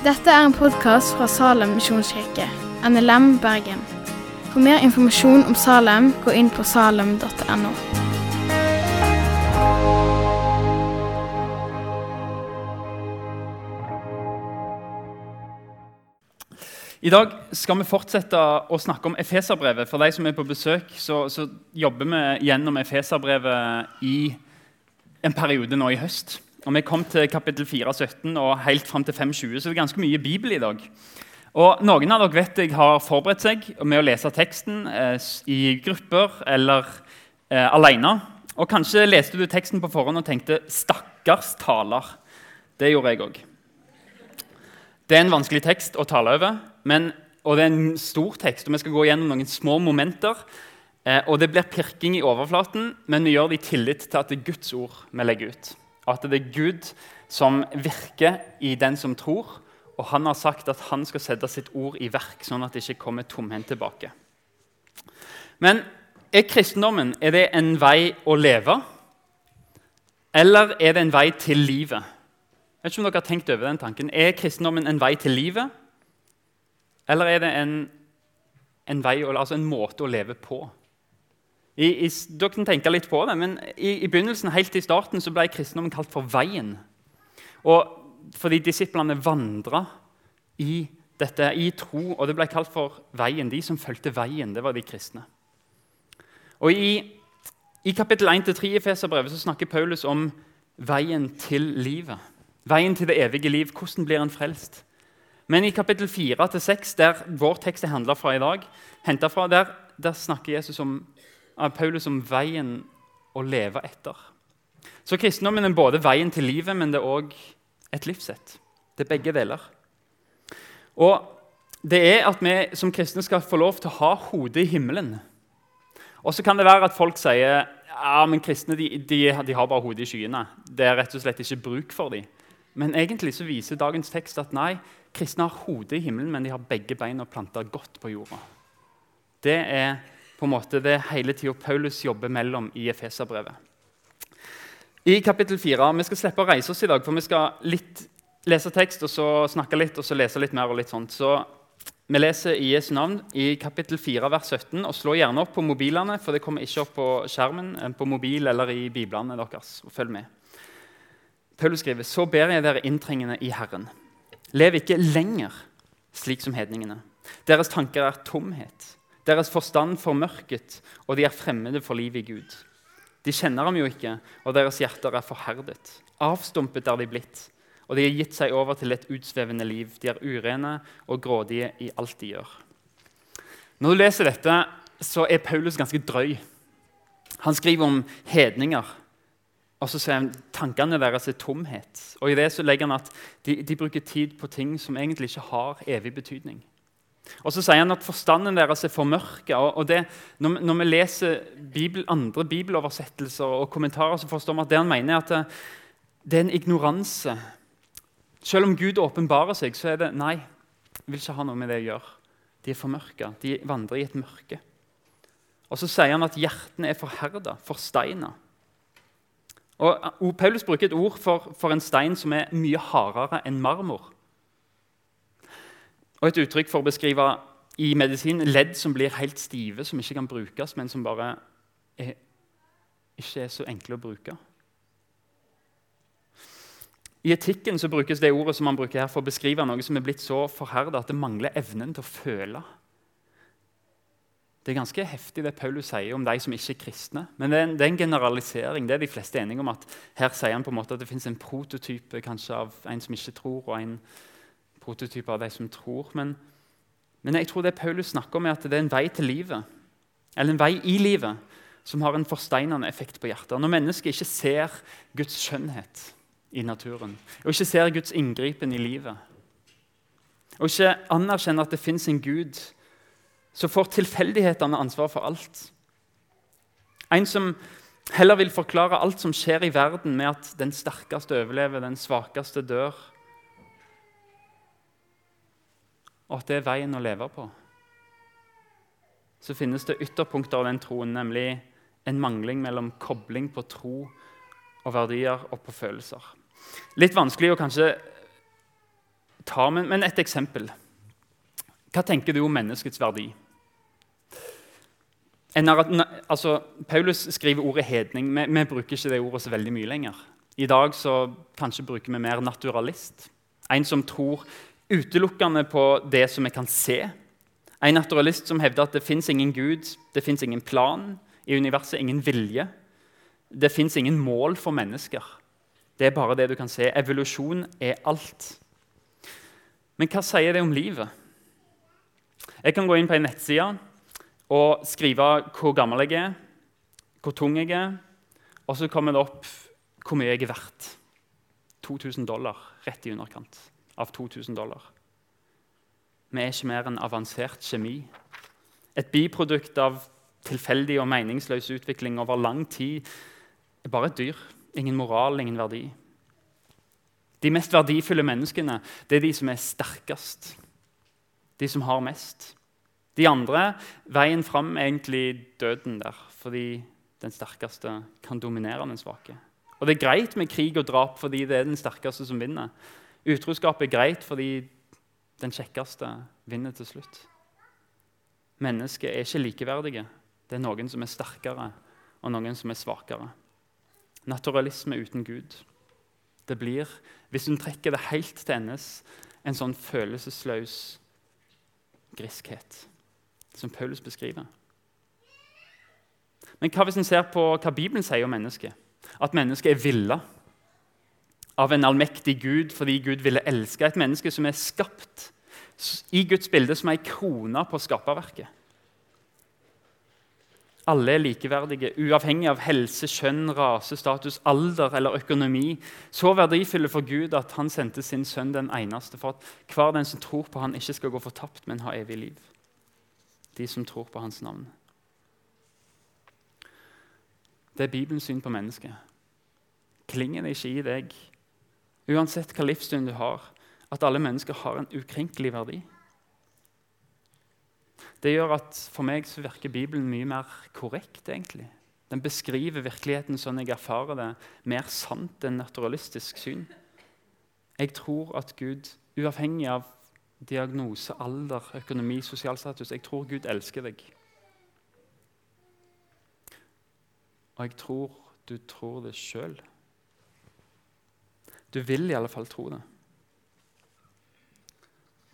Dette er en podkast fra Salem misjonskirke, NLM Bergen. For mer informasjon om Salem, gå inn på salem.no. I dag skal vi fortsette å snakke om Efeserbrevet. For de som er på besøk, så, så jobber vi gjennom Efeserbrevet i en periode nå i høst. Og Vi kom til kapittel 4, 17 og helt fram til 5.20, så det er ganske mye Bibel i dag. Og Noen av dere vet jeg har forberedt seg med å lese teksten eh, i grupper eller eh, alene. Og Kanskje leste du teksten på forhånd og tenkte 'stakkars taler'. Det gjorde jeg òg. Det er en vanskelig tekst å tale over, men, og det er en stor tekst. og Vi skal gå gjennom noen små momenter. Eh, og Det blir pirking i overflaten, men vi gjør det i tillit til at det er Guds ord vi legger ut. At det er Gud som virker i den som tror. Og han har sagt at han skal sette sitt ord i verk, sånn at det ikke kommer tomhendt tilbake. Men er kristendommen er det en vei å leve, eller er det en vei til livet? Jeg vet ikke om dere har tenkt over den tanken. Er kristendommen en vei til livet, eller er det en, en, vei, altså en måte å leve på? I, i, dere kan tenke litt på det, men i, i, begynnelsen, helt i starten så ble kristendommen kalt for Veien. Og Fordi disiplene vandra i dette, i tro, og det ble kalt for Veien. De som fulgte veien, det var de kristne. Og I, i kapittel 1-3 i Feserbrevet snakker Paulus om veien til livet. Veien til det evige liv. Hvordan blir en frelst? Men i kapittel 4-6, der vår tekst er handla fra i dag, fra, der, der snakker Jesus om Paulus om veien å leve etter. Så kristendommen er både veien til livet, men det er òg et livssett. Det er begge deler. Og det er at vi som kristne skal få lov til å ha hodet i himmelen. Og så kan det være at folk sier ja, men kristne de, de, de har bare hodet i skyene. Det er rett og slett ikke bruk for dem. Men egentlig så viser dagens tekst at nei, kristne har hodet i himmelen, men de har begge beina planta godt på jorda. Det er på en måte det hele tida Paulus jobber mellom i Efeserbrevet. I kapittel 4, Vi skal slippe å reise oss i dag, for vi skal litt lese tekst og så snakke litt og så lese litt mer. og litt sånt. Så Vi leser i Jesu navn i kapittel 4, vers 17. og Slå gjerne opp på mobilene, for det kommer ikke opp på skjermen eh, på mobil eller i biblene deres. og Følg med. Paulus skriver, så ber jeg dere inntrengende i Herren. Lev ikke lenger slik som hedningene. Deres tanker er tomhet. Deres forstand formørket, og de er fremmede for livet i Gud. De kjenner ham jo ikke, og deres hjerter er forherdet. Avstumpet er de blitt, og de har gitt seg over til et utsvevende liv. De er urene og grådige i alt de gjør. Når du leser dette, så er Paulus ganske drøy. Han skriver om hedninger. Og så sier han tankene deres er tomhet. Og i det så legger han at de, de bruker tid på ting som egentlig ikke har evig betydning. Og så sier han at forstanden deres er formørka. Og, det, når, vi leser Bibel, andre bibeloversettelser og kommentarer, så forstår vi at det han mener er at det, det er en ignoranse. Selv om Gud åpenbarer seg, så er det nei. Jeg vil ikke ha noe med det å gjøre. De er formørka. De vandrer i et mørke. Og så sier han at hjertene er forherda, forsteina. Og Paulus bruker et ord for, for en stein som er mye hardere enn marmor. Og et uttrykk for å beskrive i medisin ledd som blir helt stive, som ikke kan brukes, men som bare er, ikke er så enkle å bruke. I etikken så brukes det ordet som man bruker her for å beskrive noe som er blitt så forherda at det mangler evnen til å føle. Det er ganske heftig det Paulus sier om de som ikke er kristne. Men det er, en, det er en generalisering. det er de fleste enige om at Her sier han på en måte at det fins en prototype kanskje av en som ikke tror, og en prototyper av de som tror. Men, men, jeg tror det Paulus snakker om, er at det er en vei til livet, eller en vei i livet, som har en forsteinende effekt på hjertet. Når mennesket ikke ser Guds skjønnhet i naturen, og ikke ser Guds inngripen i livet, og ikke anerkjenner at det fins en Gud, så får tilfeldighetene ansvar for alt. En som heller vil forklare alt som skjer i verden, med at den sterkeste overlever, den svakeste dør, og at det er veien å leve på, så finnes det ytterpunkter av den troen, nemlig en mangling mellom kobling på tro og verdier og på følelser. Litt vanskelig å kanskje ta, Men, men et eksempel. Hva tenker du om menneskets verdi? Altså, Paulus skriver ordet hedning. Vi, vi, bruker ikke det ordet så veldig mye lenger. I dag så kanskje bruker vi mer naturalist. En som tror utelukkende på det som vi kan se. En naturalist som hevder at det fins ingen Gud, det fins ingen plan i universet, ingen vilje. Det fins ingen mål for mennesker. Det er bare det du kan se. Evolusjon er alt. Men hva sier det om livet? Jeg kan gå inn på en nettside og skrive hvor gammel jeg er, hvor tung jeg er, og så kommer det opp hvor mye jeg er verdt. 2000 dollar, rett i underkant av 2000 dollar. Vi er ikke mer enn avansert kjemi. Et biprodukt av tilfeldig og meningsløs utvikling over lang tid er bare et dyr. Ingen moral, ingen verdi. De mest verdifulle menneskene det er de som er sterkest, de som har mest. De andre, veien fram er egentlig døden der, fordi den sterkeste kan dominere den svake. Og Det er greit med krig og drap fordi det er den sterkeste som vinner. Utroskap er greit fordi den kjekkeste vinner til slutt. Mennesket er ikke likeverdige. Det er noen som er sterkere, og noen som er svakere. Naturalisme uten Gud. Det blir, hvis hun trekker det helt til endes, en sånn følelsesløs griskhet som Paulus beskriver. Men hva hvis en ser på hva Bibelen sier om mennesket? At mennesket er villa av en allmektig Gud fordi Gud ville elske et menneske som er skapt i Guds bilde som ei krone på skaperverket. Alle er likeverdige, uavhengig av helse, kjønn, rase, status, alder eller økonomi. Så verdifulle for Gud at han sendte sin sønn den eneste for at hver den som tror på han ikke skal gå fortapt, men ha evig liv de som tror på hans navn. Det er Bibelens syn på mennesket. Klinger det ikke i deg, uansett hva livssyn du har, at alle mennesker har en ukrenkelig verdi? Det gjør at For meg så virker Bibelen mye mer korrekt. egentlig. Den beskriver virkeligheten sånn jeg erfarer det, mer sant enn naturalistisk syn. Jeg tror at Gud, uavhengig av diagnose, alder, økonomi, sosial status. Jeg tror Gud elsker deg. Og jeg tror du tror det sjøl. Du vil i alle fall tro det.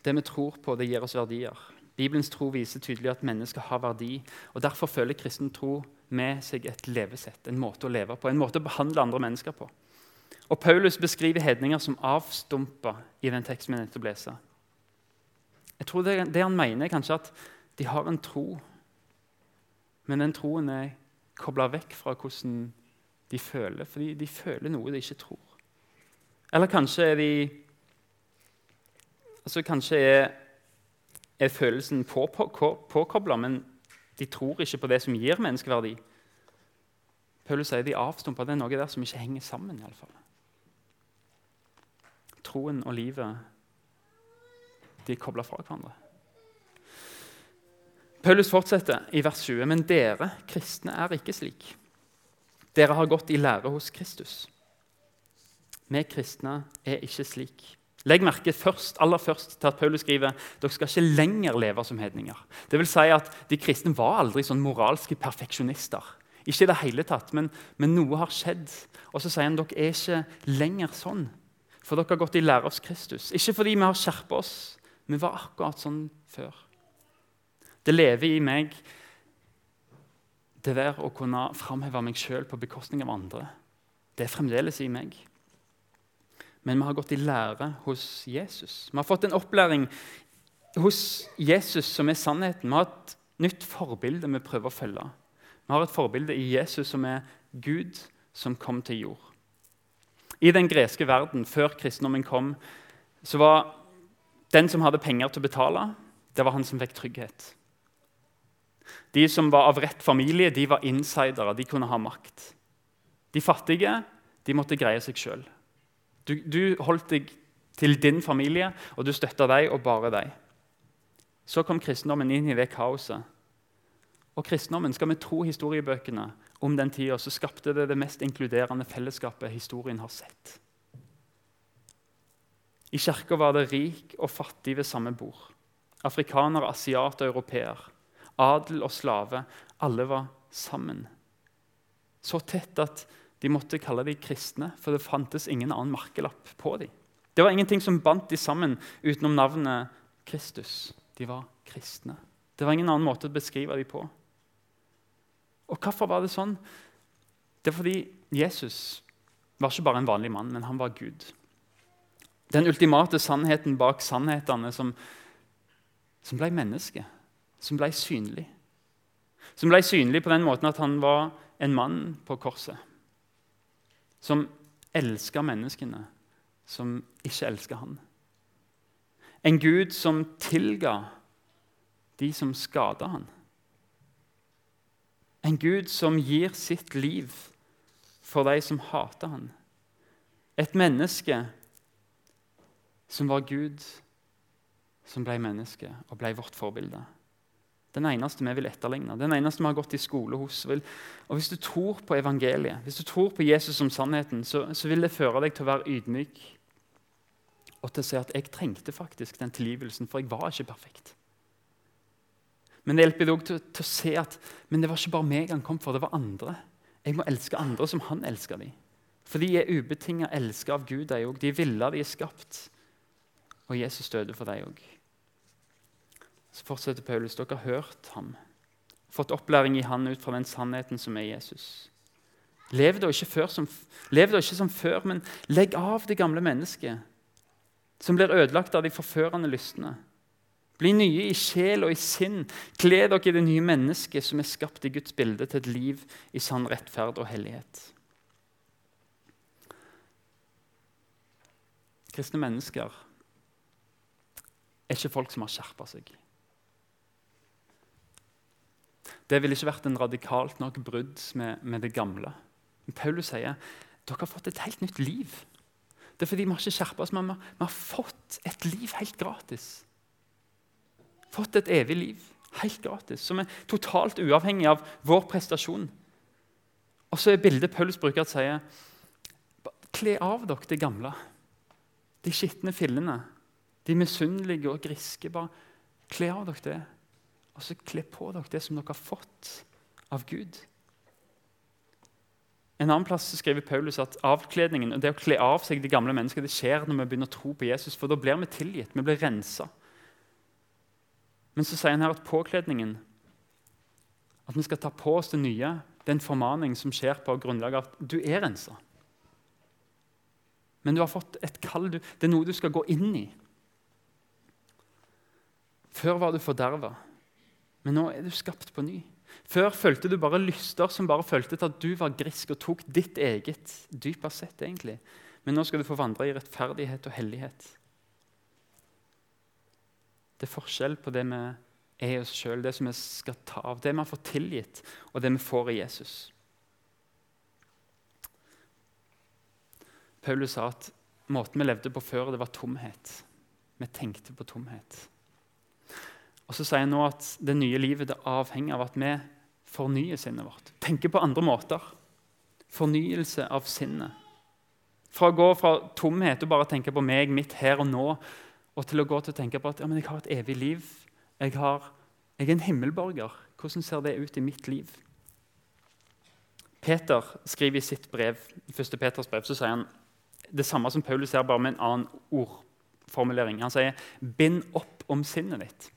Det vi tror på, det gir oss verdier. Bibelens tro viser tydelig at mennesker har verdi. og Derfor føler kristen tro med seg et levesett, en måte å leve på, en måte å behandle andre mennesker på. Og Paulus beskriver hedninger som avstumpa i den teksten vi nettopp leser. Jeg tror det, det, han mener, er kanskje at de har en tro, men den troen er kobla vekk fra hvordan de føler, fordi de føler noe de ikke tror. Eller kanskje er de altså Kanskje er, er følelsen på, på, men de tror ikke på det som gir menneskeverdi. Paulus sier de avstumpa. Det er noe der som ikke henger sammen. I alle fall. Troen og livet de er kobla fra hverandre. Paulus fortsetter i vers 20.: Men dere kristne er ikke slik. Dere har gått i lære hos Kristus. Vi kristne er ikke slik. Legg merke først, aller først til at Paulus skriver dere skal ikke lenger leve som hedninger. Det vil si at De kristne var aldri sånn moralske perfeksjonister. Ikke i det hele tatt, men, men noe har skjedd. Og så sier han dere er ikke lenger sånn. For dere har gått i lære hos Kristus. Ikke fordi vi har skjerpa oss, vi var akkurat sånn før. Det lever i meg, det der å kunne framheve meg sjøl på bekostning av andre. Det er fremdeles i meg. Men vi har gått i lære hos Jesus. Vi har fått en opplæring hos Jesus som er sannheten. Vi har et nytt forbilde vi prøver å følge. Vi har et forbilde i Jesus som er Gud som kom til jord. I den greske verden, før kristendommen kom, så var den som hadde penger til å betale, det var han som fikk trygghet. De som var av rett familie, de var insidere. De kunne ha makt. De fattige de måtte greie seg sjøl. Du, du, holdt deg til din familie, og du støtta deg og bare deg. Så kom kristendommen inn i det kaoset. Og kristendommen, Skal vi tro historiebøkene om den tida, så skapte det det mest inkluderende fellesskapet historien har sett. I kirka var det rik og fattig ved samme bord. Afrikaner, asiat og europeer. Adel og slave. Alle var sammen. Så tett at de måtte kalle dem kristne, for det fantes ingen annen merkelapp på dem. Det var ingenting som bandt dem sammen utenom navnet Kristus. De var kristne. Det var ingen annen måte å beskrive dem på. Og hvorfor var det sånn? Det er fordi Jesus var ikke bare en vanlig mann, men han var Gud. Den ultimate sannheten bak sannhetene som, som ble menneske, som ble synlig. Som ble synlig på den måten at han var en mann på korset. Som elsker menneskene som ikke elsker han. En Gud som tilga de som skada han. En Gud som gir sitt liv for de som hater han. Et menneske som var Gud, som ble menneske og ble vårt forbilde. Den eneste vi vil etterligne, den eneste vi har gått i skole hos. Og Hvis du tror på evangeliet, hvis du tror på Jesus som sannheten, så, så vil det føre deg til å være ydmyk og til å si at jeg trengte faktisk den tilgivelsen, for jeg var ikke perfekt. Men det hjelper deg til, til, å se at men det var ikke bare meg han kom for, det var andre. Jeg må elske andre som han elsker dem. For de er ubetinga elska av Gud, de òg. De ville, de er skapt. Og Jesus døde for dem òg. Så fortsetter Paulus. Dere har hørt ham, fått opplæring i han ut fra den sannheten som er Jesus. Lev da ikke, ikke som før, men legg av det gamle mennesket, som blir ødelagt av de forførende lystne. Bli nye i sjel og i sinn. Kle dere i det nye mennesket som er skapt i Guds bilde, til et liv i sann rettferd og hellighet. Kristne mennesker er ikke folk som har skjerpa seg. Det ville ikke vært en radikalt nok brudd med, med det gamle. Men Paulus sier dere har fått et helt nytt liv. Det er fordi vi har ikke skjerpa oss, men vi har fått et liv helt gratis. Fått et evig liv helt gratis, som er totalt uavhengig av vår prestasjon. Og så er bildet Paulus bruker at sier Kle av dere det gamle, de skitne fillene, de misunnelige og griske. Bare kle av dere det, og så kle på dere det som dere har fått av Gud. En annen plass skriver Paulus at avkledningen og det å kle av seg de gamle mennesker, det skjer når vi begynner å tro på Jesus, for da blir vi tilgitt. Vi blir rensa. Men så sier han her at påkledningen, at vi skal ta på oss det nye, det er en formaning som skjer på grunnlag av at du er rensa. Men du har fått et kall. Det er noe du skal gå inn i. Før var du forderva, men nå er du skapt på ny. Før følte du bare lyster som bare følte at du var grisk og tok ditt eget. dypest sett egentlig. Men nå skal du få vandre i rettferdighet og hellighet. Det er forskjell på det vi er oss sjøl, det som vi skal ta av, det vi har fått tilgitt, og det vi får i Jesus. Paulus sa at måten vi levde på før, det var tomhet. Vi tenkte på tomhet. Og så sier han nå at det nye livet det avhenger av at vi fornyer sinnet vårt. Tenker på andre måter. Fornyelse av sinnet. Fra å gå fra tomhet og bare tenke på meg, mitt her og nå, og til å gå til å tenke på at ja, jeg har et evig liv. Jeg, har, jeg er en himmelborger. Hvordan ser det ut i mitt liv? Peter skriver i sitt brev, første Peters brev så sier han det samme som Paulus her, bare med en annen ordformulering. Han sier 'bind opp om sinnet ditt'.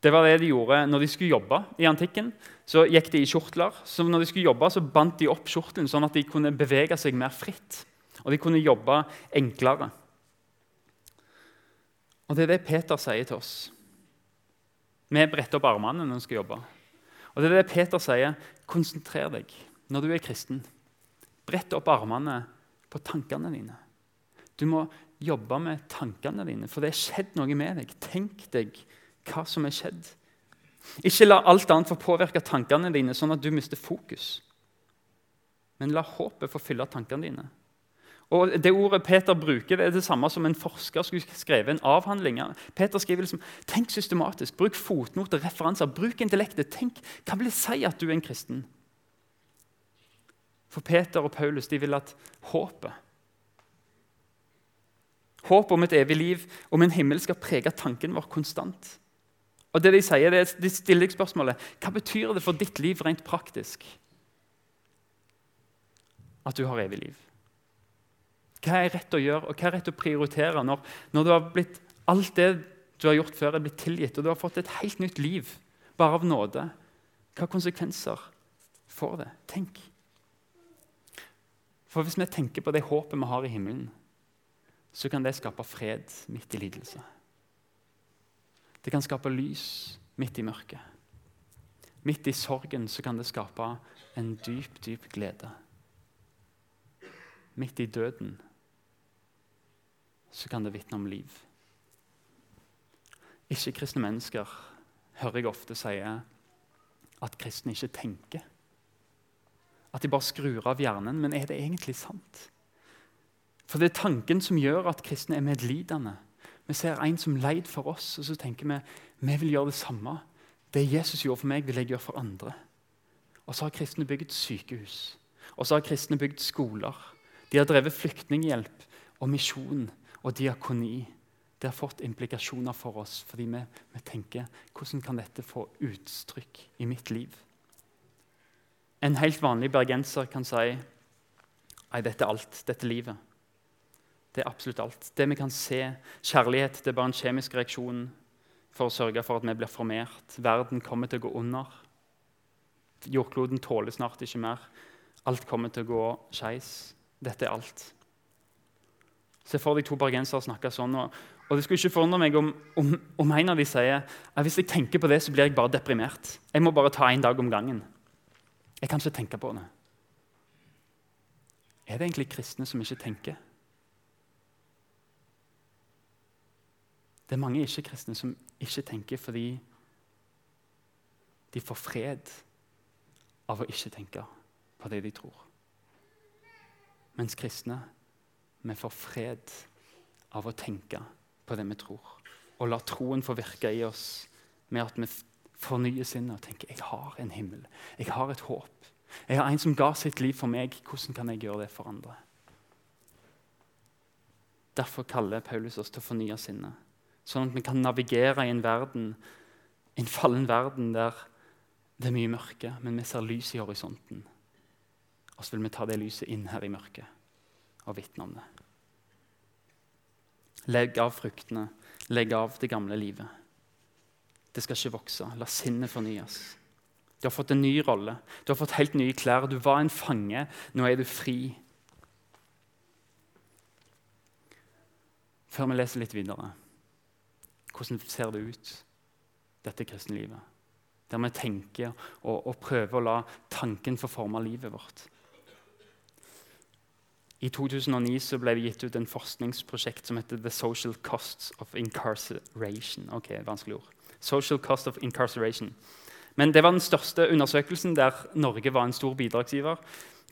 Det var det de gjorde når de skulle jobbe i antikken. Så gikk de i kjortler. Så når de skulle jobbe, så bandt de opp kjortelen sånn at de kunne bevege seg mer fritt. Og de kunne jobbe enklere. Og Det er det Peter sier til oss. Vi bretter opp armene når vi skal jobbe. Og det er det Peter sier. Konsentrer deg når du er kristen. Brett opp armene på tankene dine. Du må jobbe med tankene dine, for det er skjedd noe med deg. Tenk deg hva som er skjedd. Ikke la alt annet få påvirke tankene dine, sånn at du mister fokus. Men la håpet få fylle tankene dine. Og Det ordet Peter bruker, det er det samme som en forsker skulle skrevet en avhandling. Peter skriver liksom, Tenk systematisk, bruk fotnoter, referanser, bruk intellektet. Tenk, Hva vil det si at du er en kristen? For Peter og Paulus de vil at håpet Håpet om et evig liv, om en himmel, skal prege tanken vår konstant. Og det De sier, det er, de stiller deg spørsmålet hva betyr det for ditt liv rent praktisk at du har evig liv. Hva er rett å gjøre, og hva er rett å prioritere når, når du har blitt, alt det du har gjort før, er blitt tilgitt, og du har fått et helt nytt liv bare av nåde? Hva konsekvenser får det? Tenk. For Hvis vi tenker på det håpet vi har i himmelen, så kan det skape fred midt i lidelse. Det kan skape lys midt i mørket. Midt i sorgen så kan det skape en dyp, dyp glede. Midt i døden så kan det vitne om liv. Ikke-kristne mennesker hører jeg ofte si at kristne ikke tenker. At de bare skrur av hjernen. Men er det egentlig sant? For det er tanken som gjør at kristne er medlidende. Vi ser en som leid for oss, og så tenker vi vi vil gjøre det samme. Det Jesus gjorde for meg, vil jeg gjøre for andre. Og så har kristne bygd sykehus. Og så har kristne bygd skoler. De har drevet flyktninghjelp og misjon og diakoni. Det har fått implikasjoner for oss fordi vi, vi tenker hvordan kan dette få uttrykk i mitt liv? En helt vanlig bergenser kan si Nei, dette er alt. Dette er livet. Det er absolutt alt. Det vi kan se, Kjærlighet det er bare en kjemisk reaksjon for å sørge for at vi blir formert. Verden kommer til å gå under. Jordkloden tåler snart ikke mer. Alt kommer til å gå skeis. Dette er alt. Se for deg to bergensere snakke sånn. Og, og Det skulle ikke forundre meg om, om, om, en av dem sier at hvis jeg tenker på det, så blir jeg bare deprimert. Jeg må bare ta en dag om gangen. Jeg kan ikke tenke på det. Er det egentlig kristne som ikke tenker? Det er mange ikke-kristne som ikke tenker fordi de får fred av å ikke tenke på det de tror. Mens kristne vi får fred av å tenke på det vi tror. Og la troen få virke i oss med at vi fornyer sinnet og tenker jeg har en himmel. Jeg har et håp. Jeg har en som ga sitt liv for meg. Hvordan kan jeg gjøre det for andre? Derfor kaller Paulus oss til å fornye sinnet, sånn at vi kan navigere i en verden, en fallen verden der det er mye mørke, men vi ser lys i horisonten. Og så vil vi ta det lyset inn her i mørket og vitne om det. Legg av fruktene, legg av det gamle livet. Det skal ikke vokse. La sinnet fornyes. Du har fått en ny rolle. Du har fått helt nye klær. Du var en fange. Nå er du fri. Før vi leser litt videre hvordan ser det ut, dette kristenlivet? Der vi tenker og, og prøver å la tanken få forme livet vårt. I 2009 så ble det gitt ut en forskningsprosjekt som heter The Social Costs of Incarceration. Ok, vanskelig ord. Social Cost of Incarceration. Men det var den største undersøkelsen der Norge var en stor bidragsgiver.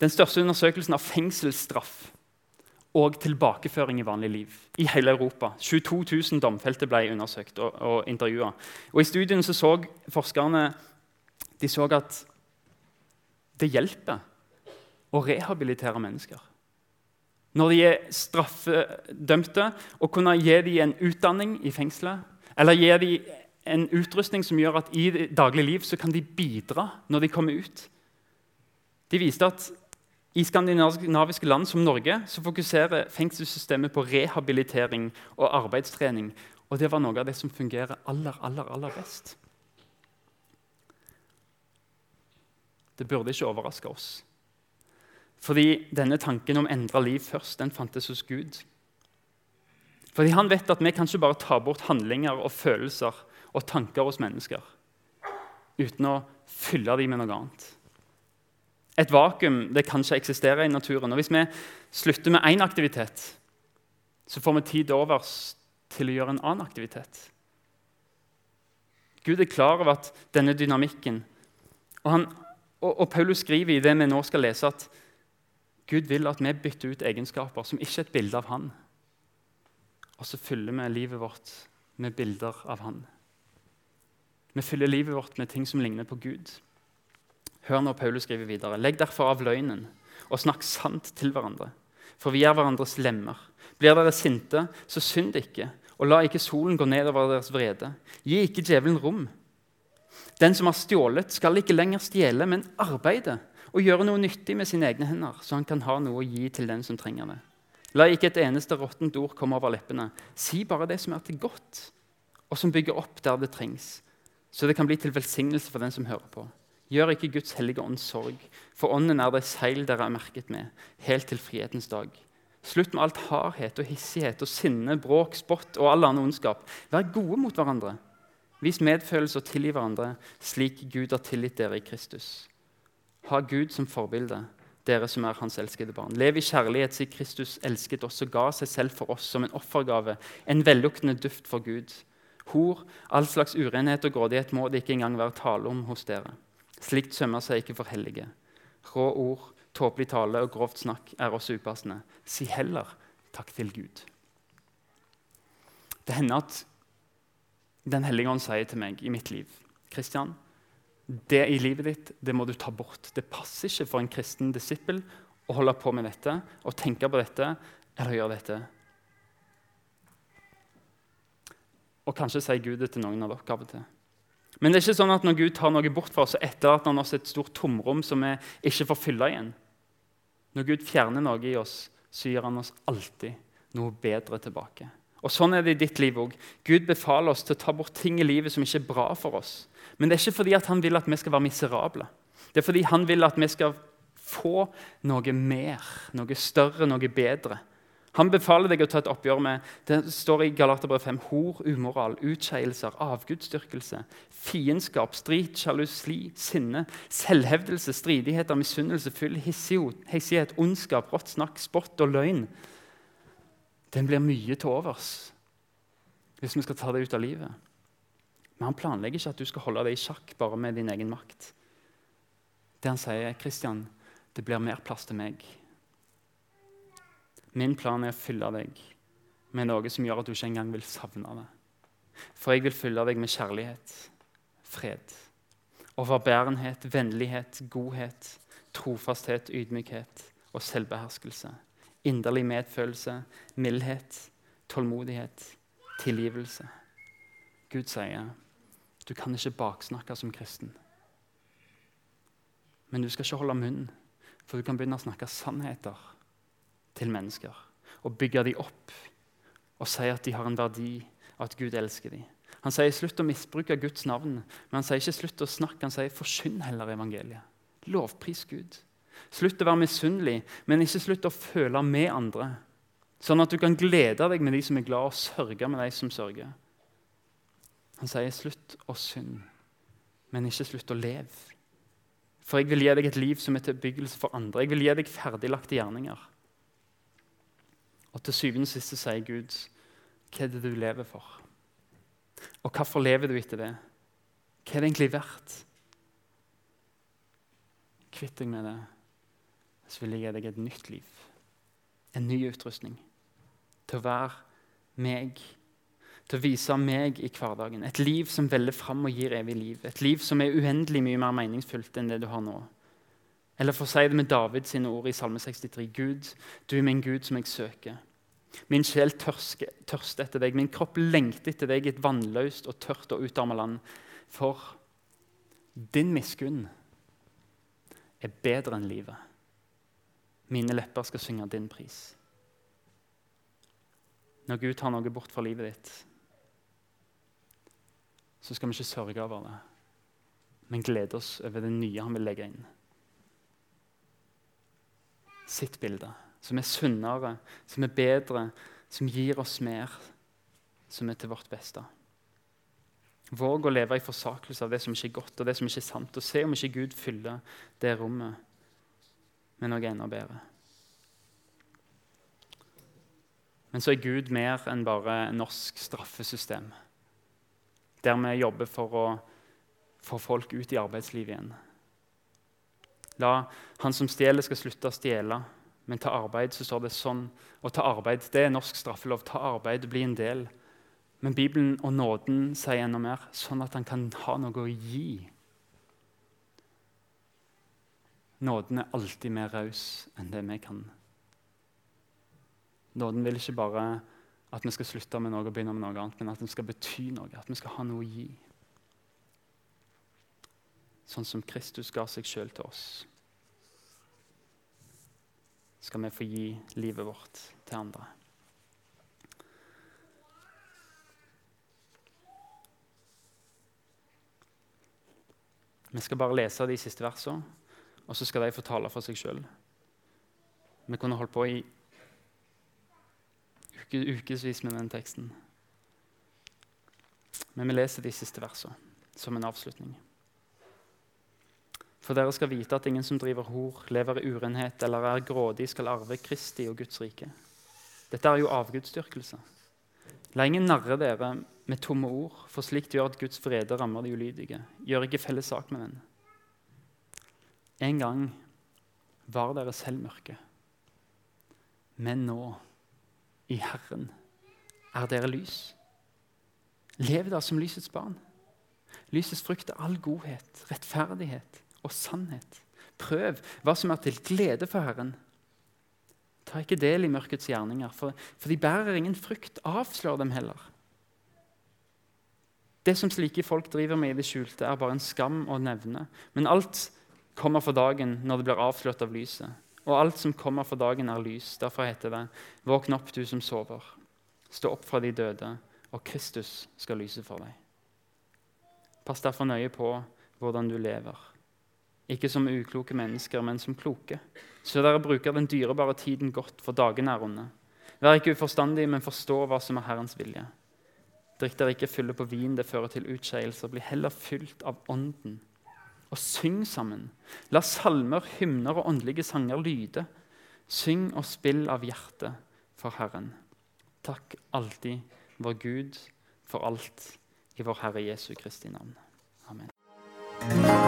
Den største undersøkelsen av fengselsstraff og tilbakeføring i vanlig liv i hele Europa. 22 000 domfelte ble undersøkt og, og intervjua. I studien så, så forskerne de så at det hjelper å rehabilitere mennesker. Når de er straffedømte, å kunne gi dem en utdanning i fengselet eller gi dem en utrustning som gjør at i daglig liv så kan de bidra når de kommer ut. De viste at i skandinaviske land som Norge så fokuserer fengselssystemet på rehabilitering og arbeidstrening. Og det var noe av det som fungerer aller, aller, aller best. Det burde ikke overraske oss. Fordi denne tanken om endra liv først, den fantes hos Gud. Fordi Han vet at vi kan ikke bare ta bort handlinger og følelser og tanker hos mennesker uten å fylle dem med noe annet. Et vakuum det kan ikke eksistere i naturen. og Hvis vi slutter med én aktivitet, så får vi tid overs til å gjøre en annen aktivitet. Gud er klar over at denne dynamikken og, han, og, og Paulus skriver i det vi nå skal lese, at Gud vil at vi bytter ut egenskaper som ikke er et bilde av Han. Og så fyller vi livet vårt med bilder av Han. Vi fyller livet vårt med ting som ligner på Gud. Hør når Paulus skriver videre. Legg derfor av løgnen og snakk sant til hverandre. For vi er hverandres lemmer. Blir dere sinte, så synd ikke, og la ikke solen gå ned over deres vrede. Gi ikke djevelen rom. Den som har stjålet, skal ikke lenger stjele, men arbeide og gjøre noe nyttig med sine egne hender, så han kan ha noe å gi til den som trenger det. La ikke et eneste råttent ord komme over leppene. Si bare det som er til godt, og som bygger opp der det trengs, så det kan bli til velsignelse for den som hører på. Gjør ikke Guds hellige ånd sorg, for ånden er det seil dere er merket med, helt til frihetens dag. Slutt med alt hardhet og hissighet og sinne, bråk, spott og all annen ondskap. Vær gode mot hverandre. Vis medfølelse og tilgi hverandre, slik Gud har tilgitt dere i Kristus. Ha Gud som forbilde, dere som er hans elskede barn. Lev i kjærlighet, siden Kristus elsket oss og ga seg selv for oss som en offergave, en velluktende duft for Gud. Hor, all slags urenhet og grådighet må det ikke engang være tale om hos dere. Slikt sømmer seg ikke for hellige. Rå ord, tåpelig tale og grovt snakk er også upassende. Si heller takk til Gud. Det hender at Den hellige ånd sier til meg i mitt liv Kristian, det i livet ditt det må du ta bort. Det passer ikke for en kristen disippel å holde på med dette og tenke på dette eller gjøre dette. Og kanskje sier Gud det til noen av dere av og til. Men det er ikke sånn at når Gud tar noe bort fra oss, så etterlater han oss et stort tomrom som vi ikke får fylle igjen. Når Gud fjerner noe i oss, så gir han oss alltid noe bedre tilbake. Og Sånn er det i ditt liv òg. Gud befaler oss til å ta bort ting i livet som ikke er bra for oss. Men det er ikke fordi han vil at vi skal være miserable. Det er fordi han vil at vi skal få noe mer, noe større, noe bedre. Han befaler deg å ta et oppgjør med det står i Galaterbrev 5, hor, umoral, utskeielser, avgudsdyrkelse, fiendskap, strid, sjalusi, sinne, selvhevdelse, stridigheter, misunnelse, fyll, hissighet, ondskap, rått snakk, spott og løgn den blir mye til overs hvis vi skal ta det ut av livet. Men han planlegger ikke at du skal holde det i sjakk bare med din egen makt. Det han sier, Kristian, det blir mer plass til meg. Min plan er å fylle deg med noe som gjør at du ikke engang vil savne det. For jeg vil fylle deg med kjærlighet, fred, overbærenhet, vennlighet, godhet, trofasthet, ydmykhet og selvbeherskelse inderlig medfølelse, mildhet, tålmodighet, tilgivelse. Gud sier du kan ikke baksnakke som kristen. Men du skal ikke holde munn, for du kan begynne å snakke sannheter til mennesker. Og bygge dem opp og si at de har en verdi, og at Gud elsker dem. Han sier slutt å misbruke Guds navn, men han sier ikke slutt å snakke. Han sier forsyn heller evangeliet. Lovpris Gud. Slutt å være misunnelig, men ikke slutt å føle med andre. Sånn at du kan glede deg med de som er glad, og sørge med de som sørger. Han sier slutt å synde, men ikke slutt å leve. For jeg vil gi deg et liv som er til byggelse for andre. Jeg vil gi deg ferdiglagte gjerninger. Og til syvende og siste sier Gud, hva er det du lever for? Og hvorfor lever du etter det? Hva er det egentlig verdt? Kvitt deg med det så vil jeg gi deg et nytt liv. En ny utrustning. Til å være meg. Til å vise meg i hverdagen. Et liv som veller fram og gir evig liv. Et liv som er uendelig mye mer meningsfullt enn det du har nå. Eller for å si det med Davids ord i Salme 63.: Gud, du er min Gud som jeg søker. Min sjel tørster etter deg, min kropp lengter etter deg i et vannløst og tørt og utarmet land. For din miskunn er bedre enn livet. Mine lepper skal synge din pris. Når Gud tar noe bort fra livet ditt, så skal vi ikke sørge over det, men glede oss over det nye han vil legge inn. Sitt bilde, som er sunnere, som er bedre, som gir oss mer, som er til vårt beste. Våg å leve i forsakelse av det som ikke er godt og det som ikke er sant, og se om ikke Gud fyller det rommet med noe enda bedre. Men så er Gud mer enn bare norsk straffesystem, der vi jobber for å få folk ut i arbeidslivet igjen. La han som stjeler, skal slutte å stjele, men ta arbeid, så står det sånn. Å ta arbeid, det er norsk straffelov. Ta arbeid bli en del. Men Bibelen og nåden sier enda mer, sånn at han kan ha noe å gi Nåden er alltid mer raus enn det vi kan. Nåden vil ikke bare at vi skal slutte med noe og begynne med noe annet, men at den skal bety noe, at vi skal ha noe å gi. Sånn som Kristus ga seg sjøl til oss, skal vi få gi livet vårt til andre. Vi skal bare lese de siste versene, og så skal de få tale for seg sjøl. Vi kunne holdt på i uke, ukevis med den teksten. Men vi leser de siste versene som en avslutning. For dere skal vite at ingen som driver hor, lever i urenhet eller er grådig, skal arve Kristi og Guds rike. Dette er jo avgudsdyrkelse. La ingen narre dere med tomme ord, for slikt gjør at Guds vrede rammer de ulydige. Gjør ikke felles sak med den. En gang var dere selv mørke, men nå, i Herren, er dere lys. Lev da som lysets barn. Lysets frukt er all godhet, rettferdighet og sannhet. Prøv hva som er til glede for Herren. Ta ikke del i mørkets gjerninger, for, for de bærer ingen frukt. Avslør dem heller. Det som slike folk driver med i det skjulte, er bare en skam å nevne. Men alt kommer for dagen når det blir avslørt av lyset. Og alt som kommer for dagen, er lys. Derfor heter det, våkn opp, du som sover. Stå opp fra de døde, og Kristus skal lyse for deg. Pass derfor nøye på hvordan du lever. Ikke som ukloke mennesker, men som kloke. Så dere bruker den dyrebare tiden godt, for dagene er onde. Vær ikke uforstandig, men forstå hva som er Herrens vilje. Drikk dere ikke fulle på vin, det fører til utskeielser. Bli heller fylt av Ånden. Og syng sammen. La salmer, hymner og åndelige sanger lyde. Syng og spill av hjertet for Herren. Takk alltid vår Gud for alt i vår Herre Jesu Kristi navn. Amen.